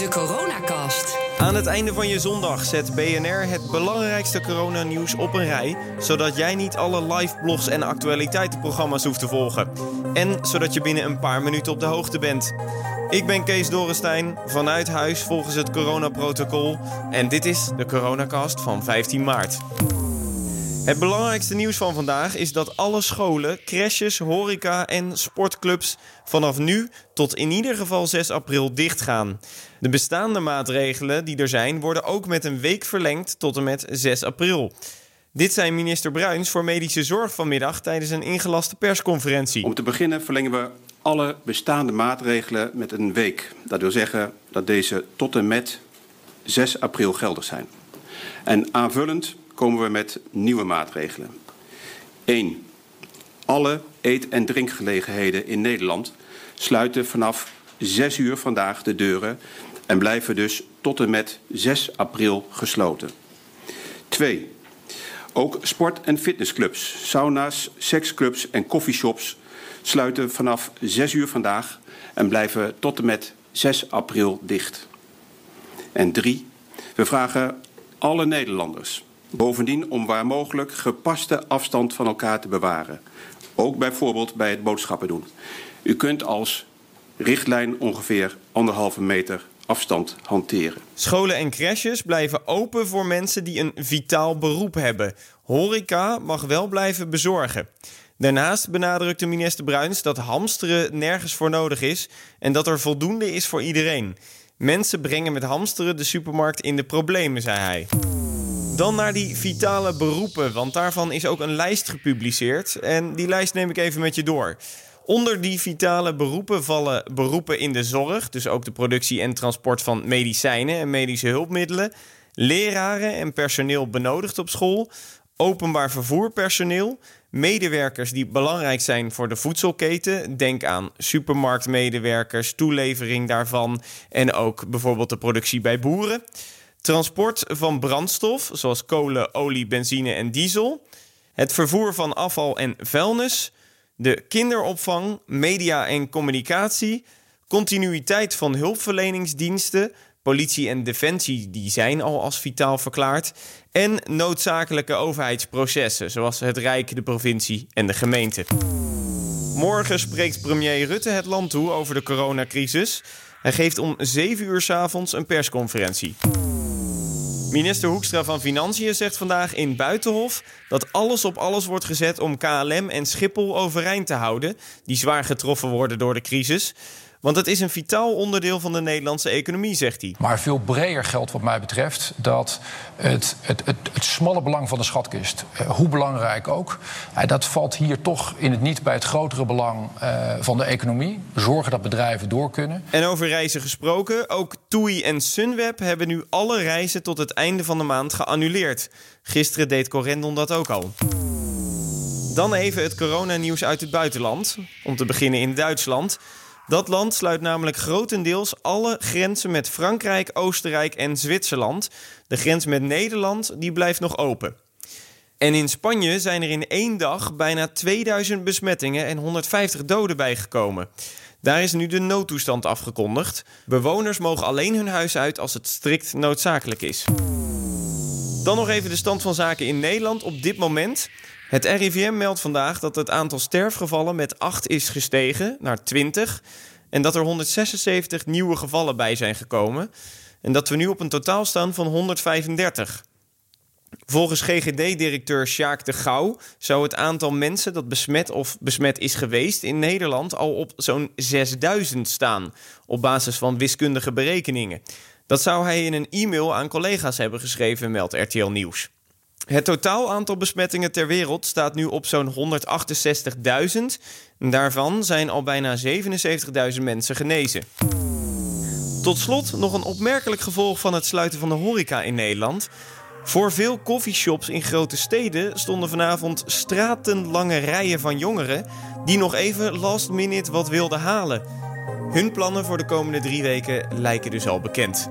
De Coronacast. Aan het einde van je zondag zet BNR het belangrijkste coronanieuws op een rij, zodat jij niet alle live blogs en actualiteitenprogramma's hoeft te volgen. En zodat je binnen een paar minuten op de hoogte bent. Ik ben Kees Dorrestein, vanuit huis volgens het coronaprotocol. En dit is de Coronacast van 15 maart. Het belangrijkste nieuws van vandaag is dat alle scholen, crèches, horeca en sportclubs vanaf nu tot in ieder geval 6 april dichtgaan. De bestaande maatregelen die er zijn worden ook met een week verlengd tot en met 6 april. Dit zei minister Bruins voor Medische Zorg vanmiddag tijdens een ingelaste persconferentie. Om te beginnen verlengen we alle bestaande maatregelen met een week. Dat wil zeggen dat deze tot en met 6 april geldig zijn. En aanvullend komen we met nieuwe maatregelen. 1. Alle eet- en drinkgelegenheden in Nederland sluiten vanaf 6 uur vandaag de deuren en blijven dus tot en met 6 april gesloten. 2. Ook sport- en fitnessclubs, sauna's, seksclubs en coffeeshops sluiten vanaf 6 uur vandaag en blijven tot en met 6 april dicht. En 3. We vragen alle Nederlanders bovendien om waar mogelijk gepaste afstand van elkaar te bewaren. Ook bijvoorbeeld bij het boodschappen doen. U kunt als richtlijn ongeveer anderhalve meter afstand hanteren. Scholen en crèches blijven open voor mensen die een vitaal beroep hebben. Horeca mag wel blijven bezorgen. Daarnaast benadrukte minister Bruins dat hamsteren nergens voor nodig is en dat er voldoende is voor iedereen. Mensen brengen met hamsteren de supermarkt in de problemen, zei hij. Dan naar die vitale beroepen, want daarvan is ook een lijst gepubliceerd. En die lijst neem ik even met je door. Onder die vitale beroepen vallen beroepen in de zorg, dus ook de productie en transport van medicijnen en medische hulpmiddelen, leraren en personeel benodigd op school, openbaar vervoerpersoneel, medewerkers die belangrijk zijn voor de voedselketen. Denk aan supermarktmedewerkers, toelevering daarvan en ook bijvoorbeeld de productie bij boeren. Transport van brandstof, zoals kolen, olie, benzine en diesel. Het vervoer van afval en vuilnis. De kinderopvang, media en communicatie. Continuïteit van hulpverleningsdiensten. Politie en defensie die zijn al als vitaal verklaard. En noodzakelijke overheidsprocessen, zoals het Rijk, de provincie en de gemeente. Morgen spreekt premier Rutte het land toe over de coronacrisis. Hij geeft om 7 uur s avonds een persconferentie. Minister Hoekstra van Financiën zegt vandaag in Buitenhof dat alles op alles wordt gezet om KLM en Schiphol overeind te houden, die zwaar getroffen worden door de crisis. Want het is een vitaal onderdeel van de Nederlandse economie, zegt hij. Maar veel breder geldt wat mij betreft dat het, het, het, het smalle belang van de schatkist, eh, hoe belangrijk ook, eh, dat valt hier toch in het niet bij het grotere belang eh, van de economie. Zorgen dat bedrijven door kunnen. En over reizen gesproken, ook TUI en Sunweb hebben nu alle reizen tot het einde van de maand geannuleerd. Gisteren deed Corendon dat ook al. Dan even het coronanieuws uit het buitenland. Om te beginnen in Duitsland. Dat land sluit namelijk grotendeels alle grenzen met Frankrijk, Oostenrijk en Zwitserland. De grens met Nederland die blijft nog open. En in Spanje zijn er in één dag bijna 2000 besmettingen en 150 doden bijgekomen. Daar is nu de noodtoestand afgekondigd. Bewoners mogen alleen hun huis uit als het strikt noodzakelijk is. Dan nog even de stand van zaken in Nederland op dit moment. Het RIVM meldt vandaag dat het aantal sterfgevallen met 8 is gestegen naar 20 en dat er 176 nieuwe gevallen bij zijn gekomen en dat we nu op een totaal staan van 135. Volgens GGD-directeur Sjaak de Gouw zou het aantal mensen dat besmet of besmet is geweest in Nederland al op zo'n 6000 staan, op basis van wiskundige berekeningen. Dat zou hij in een e-mail aan collega's hebben geschreven, meldt RTL Nieuws. Het totaal aantal besmettingen ter wereld staat nu op zo'n 168.000. Daarvan zijn al bijna 77.000 mensen genezen. Tot slot nog een opmerkelijk gevolg van het sluiten van de horeca in Nederland. Voor veel koffieshops in grote steden stonden vanavond stratenlange rijen van jongeren die nog even last minute wat wilden halen. Hun plannen voor de komende drie weken lijken dus al bekend.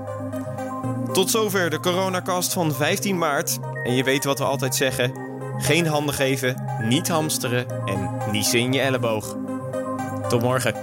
Tot zover de coronacast van 15 maart. En je weet wat we altijd zeggen: geen handen geven, niet hamsteren en niezen in je elleboog. Tot morgen.